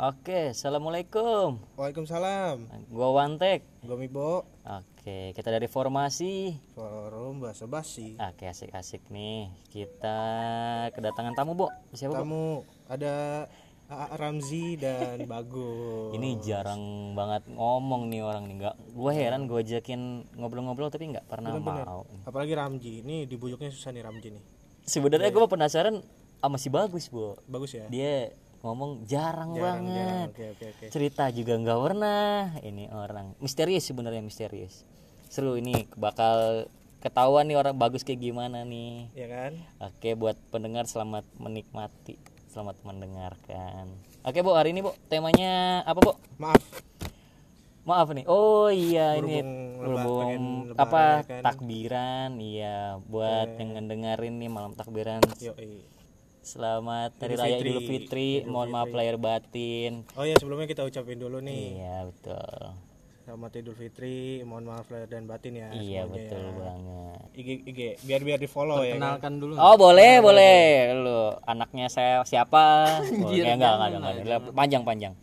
Oke, assalamualaikum. Waalaikumsalam. Gua Wantek. Gue Mibo. Oke, kita dari formasi. Forum bahasa basi. Oke, asik-asik nih. Kita kedatangan tamu, Bo. Siapa, Bo? Kamu ada A- Ramzi dan Bagus. Ini jarang banget ngomong nih orang nih. Nggak, gue heran gue ajakin ngobrol-ngobrol tapi nggak pernah Bener-bener. mau. Apalagi Ramji. Ini dibujuknya susah nih Ramji nih. Sebenarnya gue penasaran sama si bagus, Bo. Bagus ya. Dia ngomong jarang, Jarang, banget. jarang. Oke oke oke. cerita juga nggak pernah ini orang misterius sebenarnya misterius seru ini bakal ketahuan nih orang bagus kayak gimana nih Ya kan? oke buat pendengar selamat menikmati selamat mendengarkan oke bu hari ini bu temanya apa bu Maaf. maaf nih oh iya ini Berhubung leba- berhubung lebaran apa ya kan. takbiran iya buat yang dengerin nih malam takbiran Yo. Selamat hari Idul raya Fitri. idul fitri mohon maaf lahir batin Oh ya sebelumnya kita ucapin dulu nih. iya betul Selamat Idul Fitri. Mohon maaf lahir dan batin ya. Iya semuanya betul ya. banget. IG IG biar biar di follow ya. Kan? Kenalkan dulu. Oh boleh boleh lu anaknya saya siapa? Oh, Anjir, ya, enggak enggak jangan enggak, enggak. panjang panjang.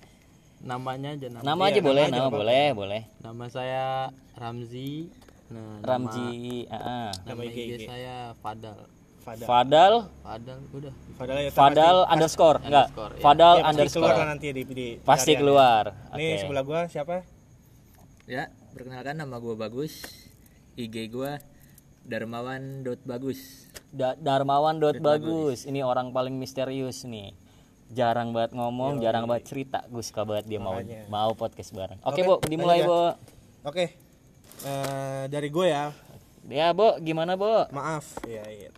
Namanya aja nama. Nama Iya, aja boleh nama aja, nama apa-apa. boleh boleh. Nama saya Ramzi. Nah, Ramji ah, ah. Nama, nama IG, saya Fadal. Fadal. Fadal Fadal udah. Fadal ya. Fadal underscore enggak Underscore, iya. Fadal Ya, pasti keluar underscore lah nanti di, di pasti ya. keluar. Nih Oke. sebelah gua siapa? Ya, perkenalkan nama gue Bagus. IG gue darmawan.bagus. Da- Darmawan dot bagus. Ini orang paling misterius nih. Jarang banget ngomong, jarang banget cerita. Gue suka banget dia mau Makanya. mau podcast bareng. Oke, Oke, Bu, dimulai, lanjut Bu. Oke. Eh, dari gue ya. Ya, Bu, gimana, Bu? Maaf. Iya, iya.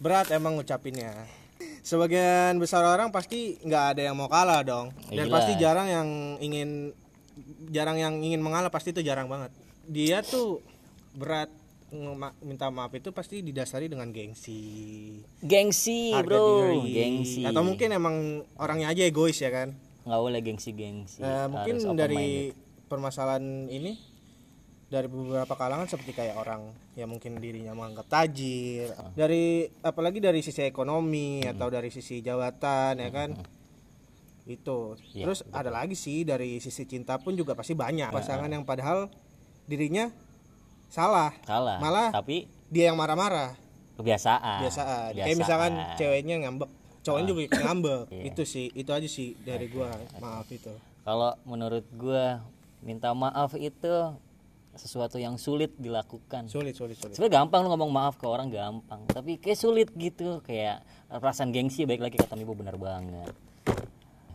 Berat emang ngucapinnya. Sebagian besar orang pasti nggak ada yang mau kalah dong. Dan Jelas. pasti jarang yang ingin jarang yang ingin mengalah pasti itu jarang banget. Dia tuh berat minta maaf itu pasti didasari dengan gengsi, Gengsi, harga Bro. diri, Gengsi. atau mungkin emang orangnya aja egois ya kan. nggak boleh gengsi-gengsi. Eh, mungkin Harus open dari permasalahan ini dari beberapa kalangan seperti kayak orang yang mungkin dirinya menganggap tajir dari apalagi dari sisi ekonomi Hmm. atau dari sisi jabatan ya kan? itu. Iya, terus ada lagi sih dari sisi cinta pun juga pasti banyak pasangan yang padahal dirinya salah. Salah. malah- tapi dia yang marah-marah. Kebiasaan. biasaan kayak misalkan ceweknya ngambek cowoknya juga ngambek. Iya. itu sih itu aja sih dari gua. maaf itu. Kalau menurut gua minta maaf itu sesuatu yang sulit dilakukan. sulit sulit sulit Sebenarnya gampang lu ngomong maaf ke orang gampang, tapi kayak sulit gitu, kayak perasaan gengsi baik lagi kata Ibu benar banget.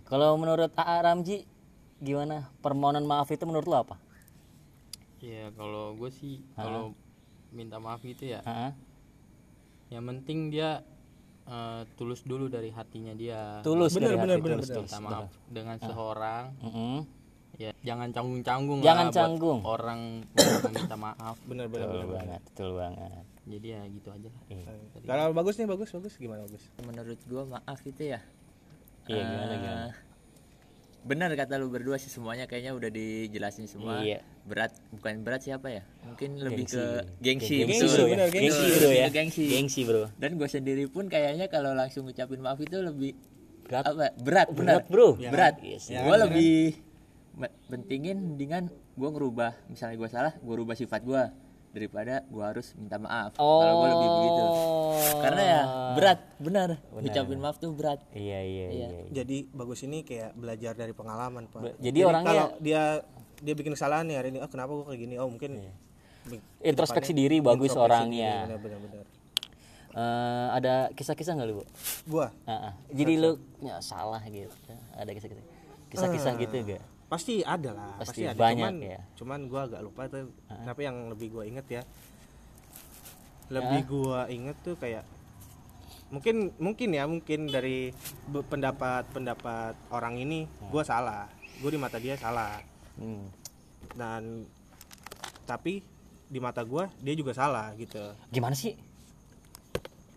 Kalau menurut AA Ramji gimana? Permohonan maaf itu menurut lu apa? Ya kalau gue sih kalau minta maaf gitu ya. Hah? Yang penting dia eh, tulus dulu dari hatinya dia. Tulus Bener, dari bener, hati, bener, tulus, bener. tulus. minta maaf dengan seseorang. Mm-mm. Ya jangan canggung-canggung Jangan lah buat canggung. orang minta maaf. bener bener Betul bener, banget, betul banget. Jadi ya gitu aja lah. Iya, Kalau bagus nih bagus bagus gimana bagus? Menurut gue maaf itu ya. Iya, gimana gimana? eh, Benar kata lu berdua sih semuanya kayaknya udah dijelasin semua. Iya. Berat bukan berat siapa ya? Mungkin lebih Gengsi. ke gengsi. Gengsi, betul. ya. bener, Gengsi, Betul, bro ya. Gengsi. Gengsi, bro. Dan gue sendiri pun kayaknya kalau langsung ngucapin maaf itu lebih Berat. apa? Berat, benar. Berat, bro. Berat. Yes, ya. gue lebih pentingin dengan gue ngerubah misalnya gue salah gue rubah sifat gue daripada gue harus minta maaf Oh. kalau gue lebih begitu karena ya berat benar ucapin maaf tuh berat Iya, iya, iya. iya. Jadi bagus ini kayak belajar dari pengalaman pak. Be- jadi orangnya- kalau dia dia bikin kesalahan nih hari ini, oh kenapa gua kayak gini? Oh mungkin be- Introspeksi diri bagus introspeksi orangnya. diri, Bener bener bener. Eh, ada kisah-kisah nggak lu, Bu? Gua Ah, ah. Jadi lu ya, salah gitu. Ada kisah-kisah. Kisah-kisah gitu gak? Pasti ada lah, Pasti pasti, ada. banyak cuman, ya. cuman gua agak lupa tuh. Tapi yang lebih gua inget ya, lebih gua inget tuh kayak mungkin mungkin ya mungkin dari pendapat pendapat orang ini gua salah, gua di mata dia salah. Hmm. dan tapi di mata gua dia juga salah gitu Gimana sih?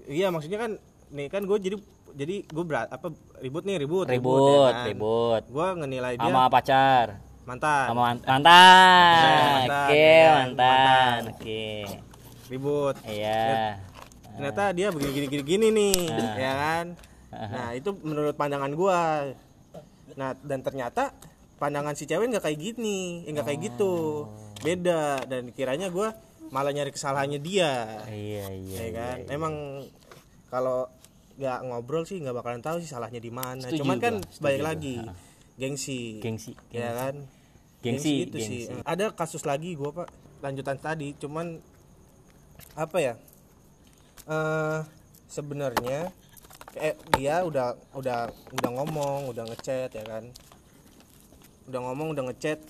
iya maksudnya kan nih kan gue jadi jadi gue berat apa ribut nih ribut Ribut, ya kan? ribut. gue ngenilai dia Sama pacar. mantan Sama man- mantan. mantan, Oke, ya kan? mantan. Oke. ribut Iya. ternyata dia begini gini gini gini nih ya kan nah itu menurut pandangan gua nah dan ternyata pandangan si cewek nggak kayak gini eh, nggak kayak gitu beda dan kiranya gue malah nyari kesalahannya dia iya iya ya kan emang kalau nggak ngobrol sih nggak bakalan tahu sih salahnya di mana. Setuju cuman kan gua, balik gua. lagi gengsi. Gengsi ya kan? Gengsi, itu sih. gengsi. ada kasus lagi gua pak lanjutan tadi. Cuman apa ya eh sebenarnya eh dia udah udah udah ngomong udah ngechat ya kan? Udah ngomong udah ngechat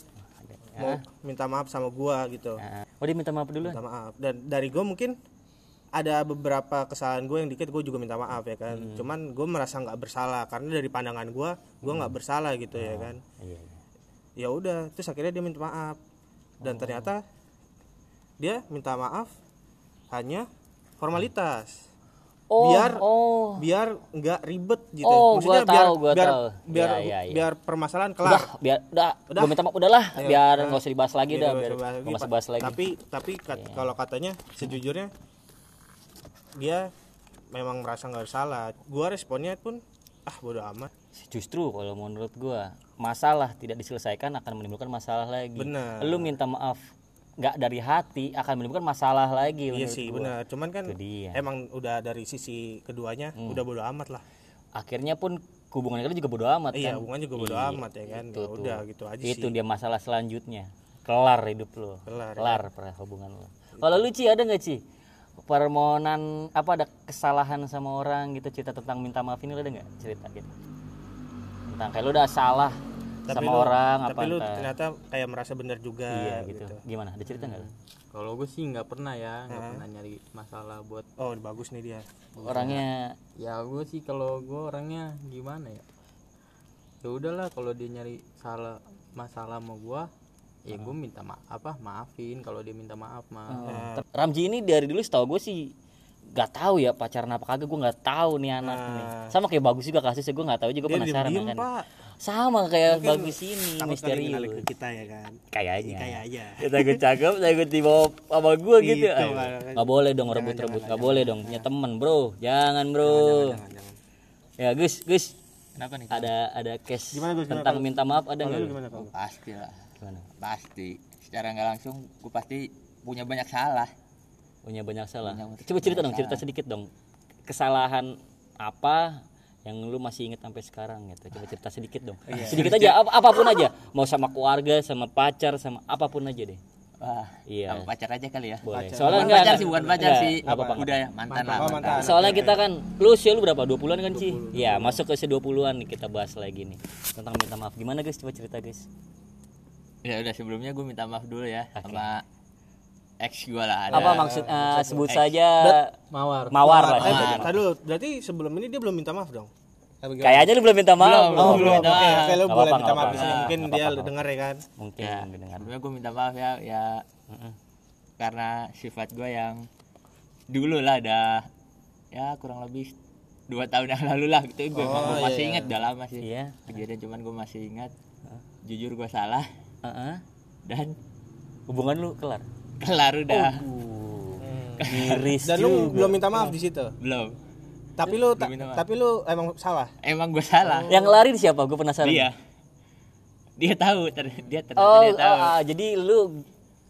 mau minta maaf sama gua gitu. Nah, oh dia minta maaf dulu minta maaf. Dan dari gue mungkin ada beberapa kesalahan gue yang dikit gue juga minta maaf ya kan Hmm. cuman gue merasa nggak bersalah karena dari pandangan gue gue nggak bersalah gitu ya kan iya iya. ya udah terus akhirnya dia minta maaf dan ternyata dia minta maaf hanya formalitas oh biar oh biar nggak ribet gitu Oh, maksudnya gua biar tahu, gua biar tahu. biar Ya, ya, ya. biar permasalahan udah kelar biar udah, Udah. gue minta maaf udahlah Ayo, biar nah. nggak usah dibahas lagi Iya, dah nggak biar usah bahas lagi, nggak usah Pak. bahas lagi tapi tapi kat- kalau katanya sejujurnya dia memang merasa nggak bersalah gua responnya pun ah bodo amat justru kalau menurut gua masalah tidak diselesaikan akan menimbulkan masalah lagi Benar. lu minta maaf nggak dari hati akan menimbulkan masalah lagi iya sih gua. benar cuman kan Itu dia. emang udah dari sisi keduanya Hmm. udah bodo amat lah akhirnya pun hubungan kita juga bodo amat iya kan hubungan juga bodo Iya, amat ya kan itu Ya tuh. udah gitu aja itu sih dia masalah selanjutnya kelar hidup lo Kelar, ya. kelar per hubungan lo kalau lu Ci ada nggak Ci permohonan apa ada kesalahan sama orang gitu cerita tentang minta maaf ini lu ada nggak cerita gitu? Tentang kayak lu udah salah tapi sama lu, orang tapi apa lu entah. ternyata kayak merasa benar juga iya gitu. gimana? Ada cerita nggak? Lu? kalau gue sih nggak pernah ya nggak pernah nyari masalah buat oh bagus nih dia. Orangnya ya gue sih kalau gue orangnya gimana ya? Ya udahlah kalau dia nyari salah masalah sama gue ya gue minta maaf apa maafin kalau dia minta maaf mah Oh. Ramji ini dari dulu setahu gue sih gak tahu ya pacaran apa kagak gue nggak tahu nih anak nih. Sama kayak bagus juga kasusnya gue nggak tahu juga penasaran diem kan pak. Sama kayak bagus ini takut ke misterius. kita ya kan? Kayaknya. Kayak aja kita gue cakep saya gue tiba sama gue gitu. Itu, Ayo. makanya. nggak boleh dong rebut rebut nggak boleh dong punya temen bro. Jangan bro. Jangan jangan ya Gus Gus. Kenapa nih? ada ada case Gimana, Gus? Gimana, tentang minta maaf ada nggak Oh, pasti lah. Gimana Pasti. Secara nggak langsung gue pasti punya banyak salah. punya banyak salah Punya coba cerita dong cerita sedikit dong kesalahan apa yang lu masih inget sampai sekarang gitu coba cerita sedikit dong sedikit aja ap- apa pun aja mau sama keluarga sama pacar sama apa pun aja deh Wah, Iya. sama pacar aja kali ya. boleh Pacar. soalnya bukan enggak pacar sih, bukan pacar enggak, sih. nggak apa-apa Udah ya, mantan lah. Oh, mantan. mantan. soalnya kita kan lu usia lu berapa 20-an kan sih iya masuk ke usia 20-an nih kita bahas lagi nih tentang minta maaf gimana guys coba cerita guys Ya udah sebelumnya gue minta maaf dulu ya sama ex gue lah. Ada. apa maksud eh, sebut saja mawar mawar lah Eh, sebutnya. tadi dulu, berarti sebelum ini dia belum minta maaf dong? Kayaknya lu belum minta maaf Belum, belum. belum minta Oke, maaf. oke, lu Nggak boleh minta maaf di sini. Mungkin dia denger ya kan. mungkin Ya, dengar gue minta maaf ya, ya karena sifat gue yang dulu lah ada ya kurang lebih dua tahun yang lalu lah gitu gue Oh, masih iya, ingat udah lama sih iya kejadian cuman gue masih ingat jujur gue salah Heeh. dan hubungan lu kelar? Kelar udah. Miris Dan lu juga. belum minta maaf di situ. belum. Tapi lu ta- tapi lu emang salah. emang gue salah. Yang lari siapa? Gue penasaran. Dia. Dia tahu ter- dia ternyata oh, dia tahu. oh, jadi lu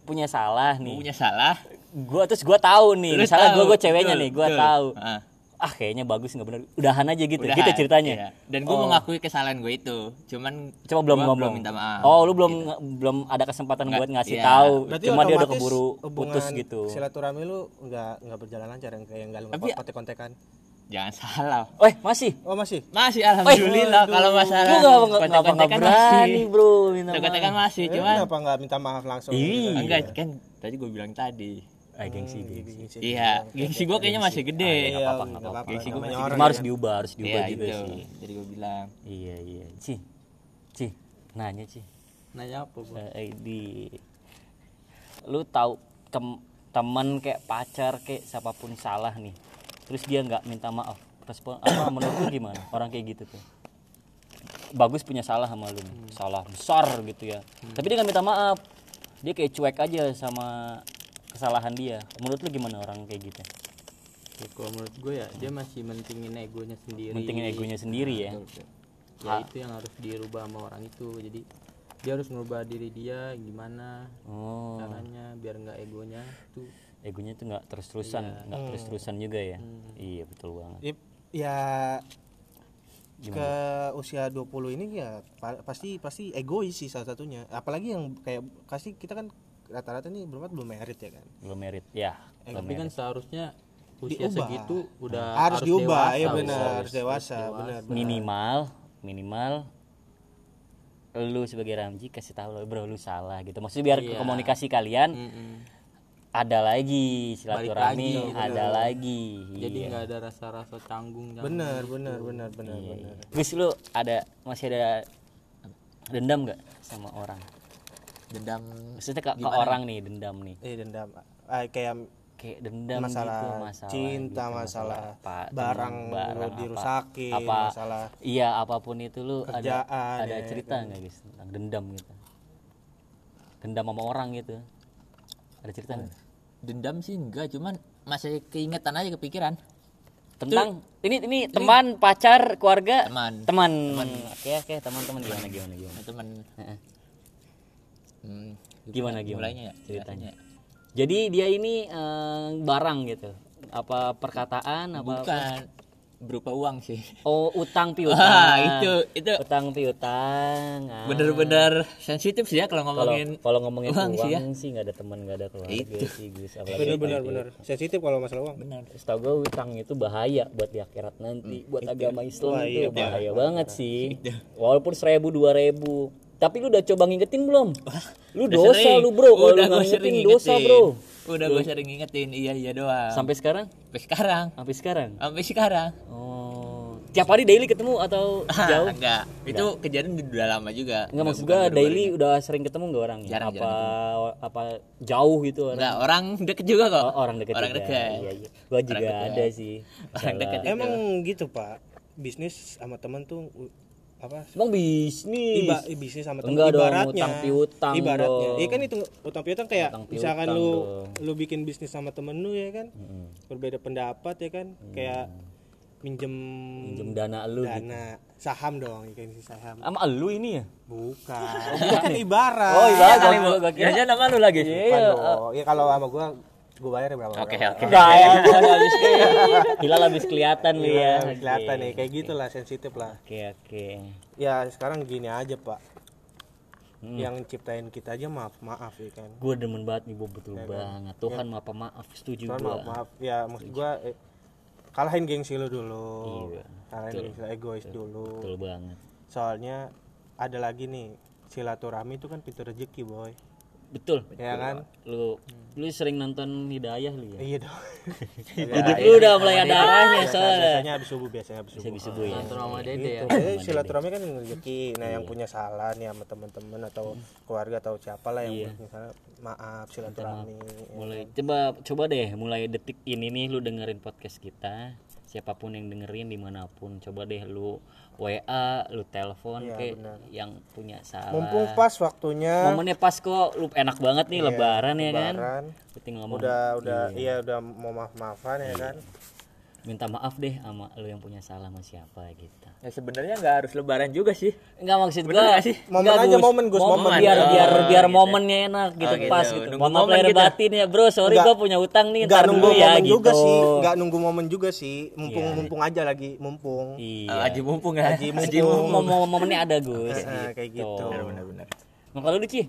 punya salah Gua nih. Punya salah. Gua terus gua tahu nih. Lu misalnya gua tahu, gua ceweknya betul, nih gua betul. tahu. Ah, ah kayaknya bagus nggak bener udahan aja gitu udahan, gitu ceritanya iya. dan gue Oh. mengakui kesalahan gue itu cuman cuma belum ngomong belum minta maaf oh lu belum belum ada kesempatan Nggak, buat ngasih iya. tahu Berarti cuma dia udah keburu putus gitu Silaturahmi lu enggak enggak berjalan lancar yang kayak enggak lu Tapi- kontek-kontekan. jangan salah eh masih Oh, masih. masih alhamdulillah kalau masalah lu nggak nggak nggak kontek-kontekan berani bro minta maaf masih Eh, cuman kenapa enggak minta maaf langsung? Iya. gitu? enggak kan tadi gue bilang tadi ah gengsi gengsi. Gengsi. iya gengsi gue kayaknya masih gede. Iya, apa-apa, nggak nggak apa-apa. Gengsi Namanya masih Cuma harus ya. diubah harus diubah iya juga itu. sih. Jadi gue bilang. Iya iya. Ci ci nanya ci. Nanya apa gua Eh, di lu tahu tem teman kayak pacar kayak siapa pun salah nih terus dia nggak minta maaf respon apa menurut lu gimana? Orang kayak gitu tuh. Bagus punya salah sama lu nih. salah besar gitu ya. Tapi dia nggak minta maaf. Dia kayak cuek aja sama kesalahan dia. Menurut lu gimana orang kayak gitu? Ya, kalau menurut gue ya dia masih mentingin egonya sendiri. Mentingin egonya sendiri ya? Betul, betul. ya itu yang harus dirubah sama orang itu. Jadi dia harus merubah diri dia gimana oh. caranya biar nggak egonya tuh. Egonya tuh nggak terus terusan nggak terus terusan juga ya? Iya betul banget. Ip- ya ke usia 20 ini ya pa- pasti pasti egois sih salah satunya. Apalagi yang kayak kasih kita kan rata-rata nih berempat belum merit ya kan belum merit ya belum tapi kan seharusnya usia Diubah. segitu udah harus, diubah dewasa, ya harus- benar harus harus dewasa benar benar. minimal minimal lu sebagai Ramji kasih tahu lo bro lu salah gitu maksudnya biar Iya. komunikasi kalian Mm-mm. ada lagi silaturahmi lagi, ada lagi jadi iya. nggak ada rasa-rasa canggung canggung. benar benar benar benar Iya, benar iya. Gus lu ada masih ada dendam nggak sama orang dendam maksudnya ke, ke orang nih? dendam nih. Eh dendam. Ah, kayak kayak dendam masalah, gitu masalah cinta gitu, masalah, apa, barang, lu barang apa- dirusakin apa, masalah iya apa pun itu lu ada Kerjaan, ada ya, cerita nggak guys tentang dendam gitu. Dendam sama orang gitu. Ada cerita nggak? Dendam sih enggak cuman masih keingetan aja kepikiran. Tentang ini ini teman pacar keluarga teman. teman. Oke oke teman-teman gimana gimana gimana? Teman. Hmm, gimana gimana? Mulainya ya ceritanya. jadi dia ini eh, barang gitu. Apa perkataan apa bukan. Berupa uang sih. Oh utang piutang. Wah, itu itu. Utang piutang ah. bener-bener sensitif sih ya kalau ngomongin kalau ngomongin uang uang, sih ya. sih ada teman nggak ada keluarga sih Gus. Apalagi benar benar itu. benar sensitif kalau masalah uang. Benar setahu gue utang itu bahaya buat di akhirat nanti. Buat agama Islam Wah, itu iya, bahaya banget sih. Walaupun seribu dua ribu tapi lu udah coba ngingetin belum? Lu Udah dosa sering. lu bro kalau lu udah nggak gue sering ngingetin. dosa bro. Udah gue sering ngingetin. Iya iya doang. Sampai sekarang? Sampai sekarang. Sampai sekarang? Sampai sekarang. Oh. Tiap hari daily ketemu atau jauh? Enggak. Itu kejadian udah lama juga. Enggak maksud baru-baru daily ini. udah sering ketemu enggak orangnya? Jarang, apa apa jauh gitu orang? enggak orang deket juga kok. Oh, orang dekat orang juga. dekat Iya, iya. Gua juga ada sih. orang itu. emang gitu pak. Bisnis sama teman tuh apa Emang bisnis. Iba, bisnis sama teman Enggak dong, ibaratnya utang piutang ibaratnya dong. iya kan itu utang piutang kayak Utang misalkan piutang lu dong. lu bikin bisnis sama temen lu ya kan Mm-mm. berbeda pendapat ya kan kayak minjem Pinjem dana lu gitu. dana saham dong kayak ini saham Sama lu ini ya? bukan itu kan ibarat Oh, iya kali gua gua kira. ya nama lu lagi Bukan dong. ya kalau sama gua gua bayar berapa? Oke berapa. oke. Enggak ya. Habis Hilal habis kelihatan ya. Iya, kelihatan nih. Kayak gitulah sensitif lah. Oke, oke. ya sekarang gini aja pak. Hmm. yang ciptain kita aja maaf maaf ya kan. Gua demen banget nih, Bob. Betul banget. Tuhan maaf maaf. Setuju gua. maaf maaf. Ya maksud gua eh, kalahin gengsi lu dulu. Iya, kalahin gengsi lu, egois dulu. Betul banget. soalnya ada lagi nih silaturahmi itu kan pintu rezeki boy Betul. ya kan Lu lu sering nonton Hidayah lu ya? iya dong Hidup lu udah mulai ada arahnya soalnya. biasanya habis subuh biasanya habis subuh Habis subuh ya. nonton sama dede ya Gitu. Jadi silaturahmi kan rezeki. Nah, Iya. yang punya salah nih sama teman-teman atau keluarga atau siapa lah Iya. yang punya salah, maaf silaturahmi. mulai coba coba deh mulai detik ini nih lu dengerin podcast kita siapa pun yang dengerin di mana pun coba deh lu WA lu telepon Iya, ke benar. yang punya salah. Mumpung pas waktunya. Momennya pas kok lu enak banget nih lebaran ya kan? lebaran, ngomong. Udah udah iya. udah mau maaf-maafan ya kan. Minta maaf deh sama lu yang punya salah sama siapa gitu ya sebenarnya nggak harus lebaran juga sih Enggak maksud nggak sih? Momen aja, momen, Gus, momen. biar Oh, biar biar gitu. momennya enak gitu Oh, gitu. pas gitu Nunggu mohon maaf momen lahir gitu. batin ya bro sorry Nggak- gua punya utang nih Enggak ntar nunggu dulu ya momen gitu juga sih, enggak nunggu momen juga sih. Mumpung Iya. mumpung aja lagi, mumpung. iya Ah, Haji mumpung ya Haji mumpung. Mom- momennya ada Gus Nah, kayak gitu. benar-benar Nah, kalau lu Ci,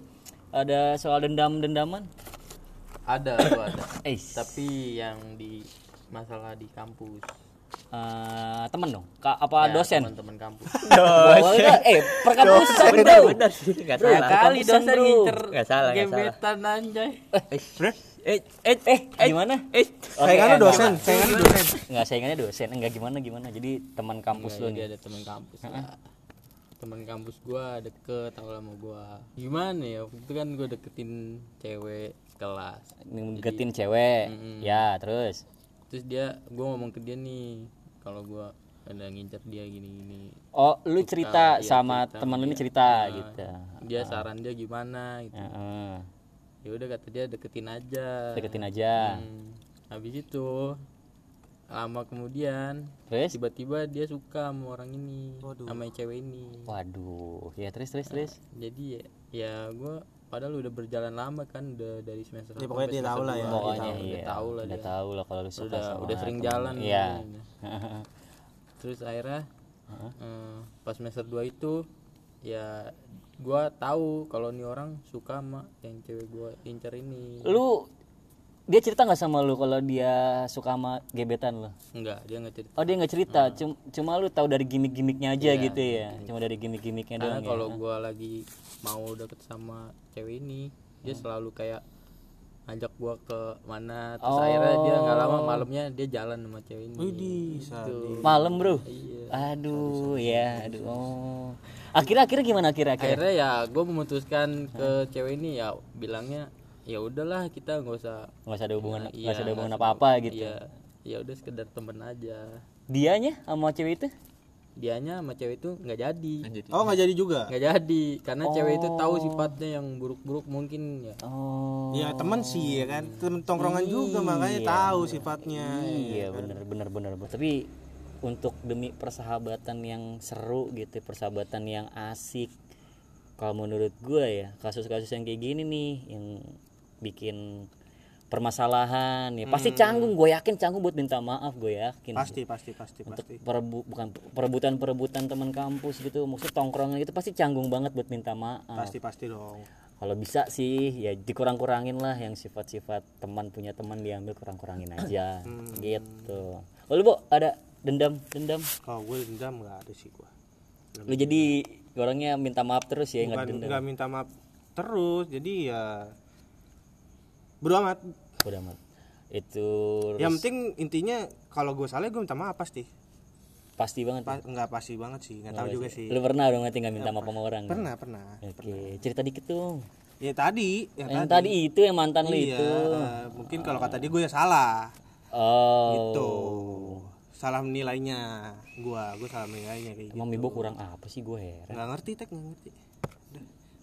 ada soal dendam-dendaman? ada gua ada Eh, tapi yang di masalah di kampus eh, temen dong? Ka- apa Ya, dosen? teman-teman kampus Oh, enggak. eh, perkampusan bro. benar sih nggak Bro, salah kali dosen bro. ngincer Nggak salah, nggak salah. gebetan anjay eh eh Eh, gimana? eh Sayangan lu dosen, sayangan lu dosen. Enggak, saingannya dosen. Enggak gimana gimana. Jadi teman kampus lu Nggak, nih. ada teman kampus teman kampus gua deket awal sama gua gimana ya waktu itu kan gua deketin cewek kelas Ngegetin cewek. Ya, terus. Terus dia gua ngomong ke dia nih kalau gua ada ngincer dia gini gini Oh, lu cerita iya, sama cerita teman lu ini dia. cerita Nah, gitu. dia saran dia gimana gitu. Heeh. ya udah kata dia deketin aja. Deketin aja. Hmm, habis itu lama kemudian terus? tiba-tiba dia suka sama orang ini sama cewek ini. Waduh ya terus terus terus. Jadi ya, ya gue padahal udah berjalan lama kan udah dari semester Ya, satu pokoknya dia tahu semester lah ya. dua. pokoknya iya udah tahu lah udah dia. tahu lah kalau lu suka udah sama udah sering temen. jalan iya gitu. terus akhirnya eh, pas semester 2 itu ya gua tahu kalau nih orang suka sama yang cewek gua incer ini lu dia cerita nggak sama lu kalau dia suka sama gebetan lu? Enggak dia nggak cerita. Oh dia nggak cerita. Cuma, cuma lu tahu dari gimmick-gimmicknya aja gitu ya? cuma dari gimmick-gimmicknya karena doang ya? kalau gua lagi mau deket sama cewek ini dia selalu kayak ngajak gua ke mana terus akhirnya dia nggak lama malamnya dia jalan sama cewek ini. Widih, sadis. malam bro? Iya. aduh ya aduh oh. akhirnya akhirnya gimana akhirnya akhirnya akhirnya ya gue memutuskan ke cewek ini ya bilangnya ya udahlah kita nggak usah nggak usah ada hubungan nggak iya, usah ada hubungan nggak apa apa gitu. ya ya udah sekedar temen aja. Dianya sama cewek itu? Dianya sama cewek itu nggak jadi. Oh nggak jadi juga? nggak jadi karena cewek itu tahu sifatnya yang buruk-buruk mungkin ya. Oh. Ya teman sih ya kan, temen tongkrongan juga makanya tahu sifatnya. iya bener bener bener bener. tapi untuk demi persahabatan yang seru gitu persahabatan yang asik kalau menurut gue ya kasus-kasus yang kayak gini nih yang bikin permasalahan ya. Pasti canggung gue yakin canggung buat minta maaf gue yakin. Pasti pasti pasti untuk pasti. perebu bukan perebutan perebutan teman kampus gitu maksud tongkrongan gitu pasti canggung banget buat minta maaf. Pasti pasti dong. kalau bisa sih ya dikurang-kurangin lah yang sifat-sifat teman punya teman diambil kurang-kurangin aja. Gitu. Lalu bu ada dendam dendam? Kalau gue dendam nggak ada sih gue. lu jadi orangnya minta maaf terus ya nggak dendam. nggak minta maaf terus, jadi ya bodo amat. udah mat itu Yang penting intinya kalau gue salah gue minta maaf pasti. pasti banget Pa- nggak pasti banget sih, nggak tahu juga sih. lu pernah dong nggak minta maaf sama orang Pernah pernah. oke cerita dikit dong Ya tadi, yang yang tadi. tadi itu yang mantan lu Iya, itu eh, mungkin kalau kata dia gue ya salah. oh Gitu. Salah menilainya gua, gue salah menilainya kayak gitu. emang kurang apa sih gue heran Nggak ngerti tek, nggak ngerti.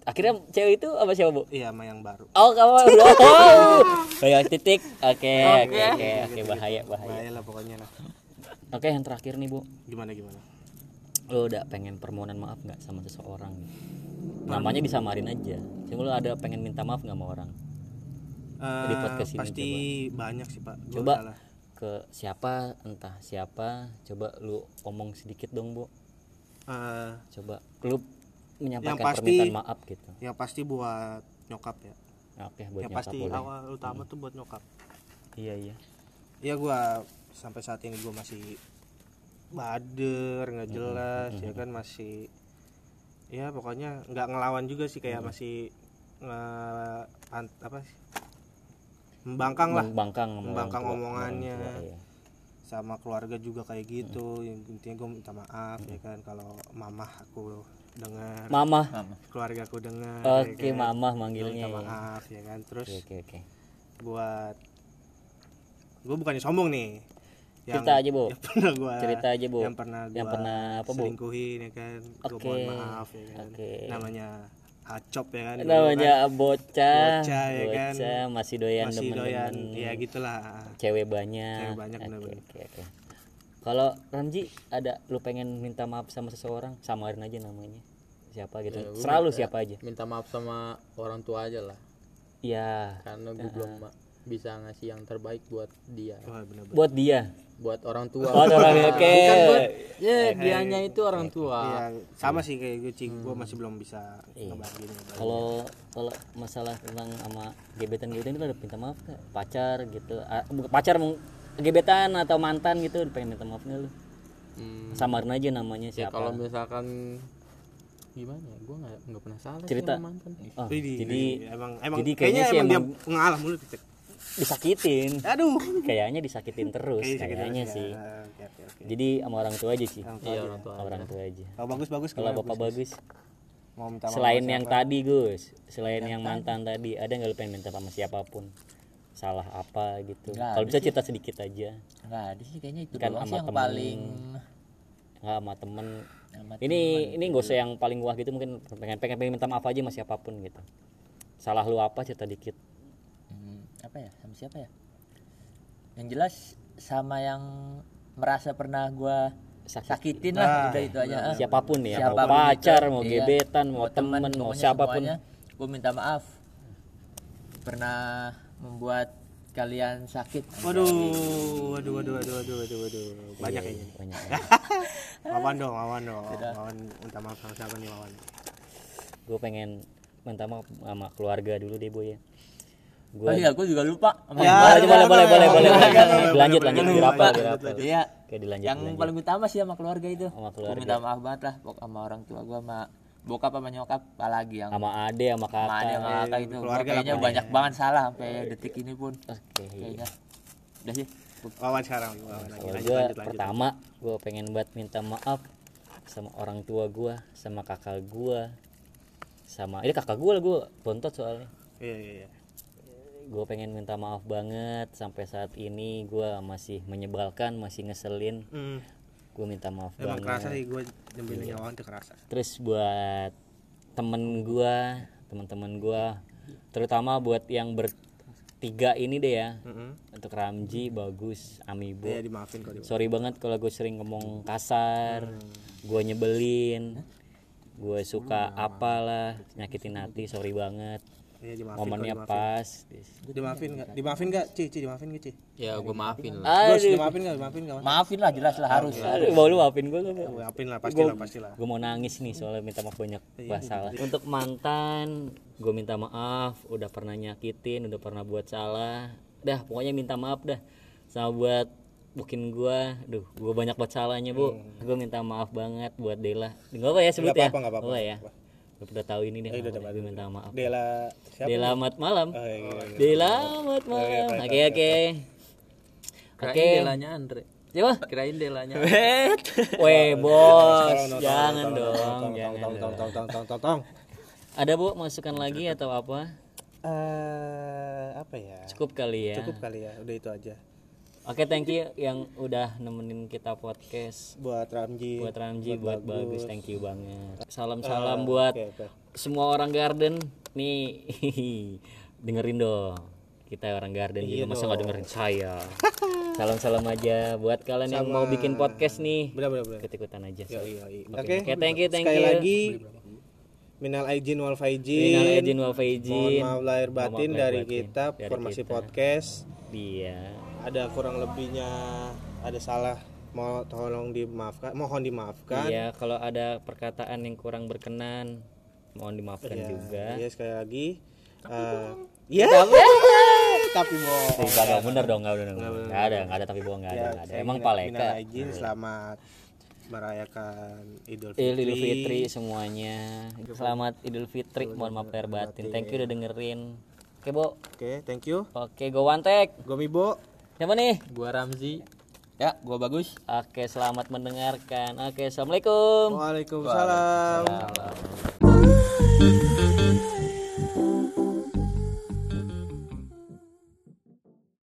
Akhirnya cewek itu apa siapa bu Iya, sama yang baru. Oh kamu oh. Kayak titik. Oke oke oke oke bahaya bahaya. Bahaya lah pokoknya lah. Oke yang terakhir nih bu, Gimana gimana? lo udah pengen permohonan maaf nggak sama seseorang? Namanya disamarin aja. Cuma lo ada pengen minta maaf nggak sama orang? Di Eh, podcast ini pasti banyak sih pak. Gua Coba salah. ke siapa entah siapa, coba lu omong sedikit dong bu. Eh, Coba lu menyampaikan Yang pasti- permintaan maaf gitu. yang pasti buat nyokap ya. Oke buat yang pasti boleh. awal utama tuh buat nyokap. Iya iya. Ya gua sampai saat ini gua masih bader nggak jelas ya kan masih ya pokoknya nggak ngelawan juga sih kayak masih nge an- apa sih membangkang lah Membangkang, Membangkang omongannya. tua, iya. Sama keluarga juga kayak gitu yang intinya gue minta maaf ya kan kalau mamah aku dengar Mama. keluarga aku dengar ya Oke, kan. mama Gua manggilnya. minta ya. maaf ya kan terus Oke oke oke. buat gue bukannya sombong nih Cerita aja, Bu. yang pernah gua Cerita aja, Bu. yang pernah gua Yang pernah apa, Bu? selingkuhin ya kan gue Oke. mohon maaf ya kan Oke. namanya acop ya kan namanya kan. bocah Bocah, ya kan. bocah, masih doyan masih doyan demen-demen ya gitulah. Cewek banyak. Cewek banyak, bener-bener. oke oke. Kalau Ramji ada lu pengen minta maaf sama seseorang? Samarin aja namanya. Siapa gitu. Ya, selalu minta- siapa aja. minta maaf sama orang tua aja lah. Iya. Karena gue belum ma- bisa ngasih yang terbaik buat dia. Wah, bener-bener. buat dia? Buat orang tua. Oh orang oke. Bukan buat ya dianya itu orang tua. Iya, sama sih kayak gue cing. Gue masih belum bisa ngebagiin. kalau kalau masalah tentang sama gebetan gebetan itu ada minta maaf gak pacar gitu. Ah, bukan pacar gebetan atau mantan gitu pengen minta maaf nggak lu? Hmm, samarin aja namanya ya siapa? kalau misalkan gimana ya? Gue nggak nggak pernah salah sih Cerita. sama mantan. Oh, jadi widih. emang emang jadi kayaknya, kayaknya sih emang, emang- dia ngalah mulu Cek. Disakitin. Aduh. Kayaknya disakitin terus Kayaknya sakit kayaknya terus ya. sih Oke, oke, oke. jadi sama orang tua aja sih. Orang tua iya aja. orang tua orang tua aja. Kalau bagus bagus. Kalau bapak bagus. mau minta maaf selain yang siapa? tadi Gus. Selain yang mantan tadi ada nggak lu pengen minta sama siapa pun? Salah apa gitu? Kalau bisa cerita sedikit aja. Nggak ada sih kayaknya itu Kan sama sih yang temen. paling nggak sama temen. Sama ini ini nggak usah yang paling wah gitu mungkin pengen pengen, pengen minta maaf aja sama siapa pun gitu. Salah lu apa cerita dikit apa ya sama siapa ya yang jelas sama yang merasa pernah gua sakitin lah udah itu aja ah. siapa pun ya mau Siapa pun pacar itu, mau iya. gebetan mau temen mau siapa pun gue minta maaf pernah membuat kalian sakit Waduh, waduh, waduh, waduh, waduh, waduh, waduh. Banyak kayaknya. nih. banyak Wawan dong, Wawan dong. Wawan minta maaf sama siapa nih Wawan? gue pengen minta maaf sama keluarga dulu deh boy ya oh gue iya gue juga lupa. Sama Ya, boleh boleh boleh boleh boleh boleh, lanjut boleh, lanjut dirapel dirapel iya. Oke dilanjut yang dilanjut. paling utama sih sama keluarga itu. Sama Gua keluarga. minta maaf banget lah pok- sama orang tua gue sama bokap sama nyokap apalagi yang sama ade sama sama kakak ada sama kakak itu. Gua keluarga kayaknya banyak banget salah sampai detik ini pun. Oke. Iya. kayaknya. Udah sih. Wawan sekarang, Wawan lagi. Pertama gue pengen buat minta maaf sama orang tua gue sama kakak gue sama ini kakak gue lah gue bontot soalnya. Iya, iya, iya. Gue pengen minta maaf banget sampai saat ini gue masih menyebalkan masih ngeselin. Hmm, gue minta maaf emang banget. kerasa sih gue nyembelin Wawan tuh kerasa. terus buat temen gue teman-teman gue terutama buat yang bertiga ini deh ya. Heeh. untuk Ramji bagus Amibo Iya, dimaafin kok. dimaafin. sorry banget kalau gue sering ngomong kasar. Gue nyebelin. Gue suka apalah nyakitin hati sorry banget Iya, dimaafin. momennya kok, dimaafin. pas Dimaafin enggak? Dimaafin enggak, Ci? Ci, dimaafin enggak, Ci? ya gue maafin lah. Aduh. dimaafin enggak? Dimaafin enggak? maafin lah jelas lah harus. Aduh mau lu maafin gue Maafin lah, pastilah, pastilah. gue mau nangis nih soalnya minta maaf banyak. Bah salah. Untuk mantan gue minta maaf udah pernah nyakitin udah pernah buat salah. Dah pokoknya minta maaf dah. Sama buat bukin gue duh gue banyak buat salahnya bu. Gue minta maaf banget buat Dela nggak apa ya sebut Nggak ya? apa-apa, nggak apa-apa, Oh, nggak ya? Gue udah tahu ini deh gue minta maaf Dela siapa? Dela mat malam Oh, iya, iya, iya. Dela mat malam oke oke Oke. delanya Andre coba kirain delanya Weh bos, jangan dong, tolong, dong. tolong, tolong, tolong, tolong, tolong. Ada bu masukan lagi atau apa? Eh, apa ya? Cukup kali ya. Cukup kali ya, udah itu aja. Oke thank you yang udah nemenin kita podcast Buat Ramji. buat Ramji, buat, bagus. thank you banget. Salam Eh, salam buat oke, oke. semua orang garden nih, dengerin dong. Kita orang garden Iya juga masa nggak dengerin saya. salam salam aja buat kalian yang mau bikin podcast nih, benar, benar. ikut ikutan aja. Iya, iya, iya. Oke, Oke, thank you, thank Sekali you. lagi Minal aijin wal faizin. Minal aidin wal faizin. Mohon maaf lahir Mohon maaf batin lahir dari batin. kita Dari formasi kita. podcast. Iya. Ada kurang lebihnya ada salah mau tolong dimaafkan, mohon dimaafkan. Iya, kalau ada perkataan yang kurang berkenan, mohon dimaafkan Ya, juga. Iya sekali lagi. Eh, Iya. Tapi bohong. Tidak ada bener dong, nggak bener. Nggak ada, nggak ada tapi bohong nggak ada. Ya, nggak ada. Emang paleka. aijin selamat merayakan Idul Fitri. Idul Fitri semuanya. Selamat Idul Fitri. Mohon maaf lahir batin. Thank you udah dengerin. Oke, Bo. Oke, thank you. Oke, go Wantek. Gomibo. Siapa nih? gua Ramzi ya gua bagus Oke, selamat mendengarkan. Oke, Assalamualaikum. Waalaikumsalam. Salam.